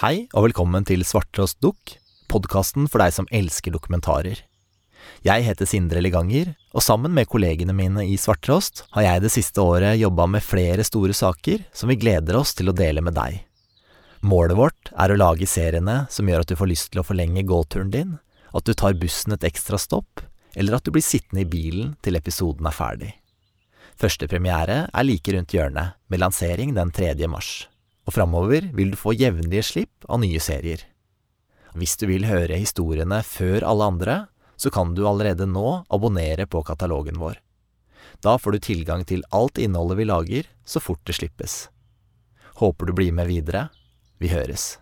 Hei og velkommen til Svarttrost Dukk, podkasten for deg som elsker dokumentarer. Jeg heter Sindre Leganger, og sammen med kollegene mine i Svarttrost har jeg det siste året jobba med flere store saker som vi gleder oss til å dele med deg. Målet vårt er å lage seriene som gjør at du får lyst til å forlenge gåturen din, at du tar bussen et ekstra stopp, eller at du blir sittende i bilen til episoden er ferdig. Første premiere er like rundt hjørnet, med lansering den 3. mars og framover vil du få jevnlige slipp av nye serier. Hvis du vil høre historiene før alle andre, så kan du allerede nå abonnere på katalogen vår. Da får du tilgang til alt innholdet vi lager, så fort det slippes. Håper du blir med videre. Vi høres.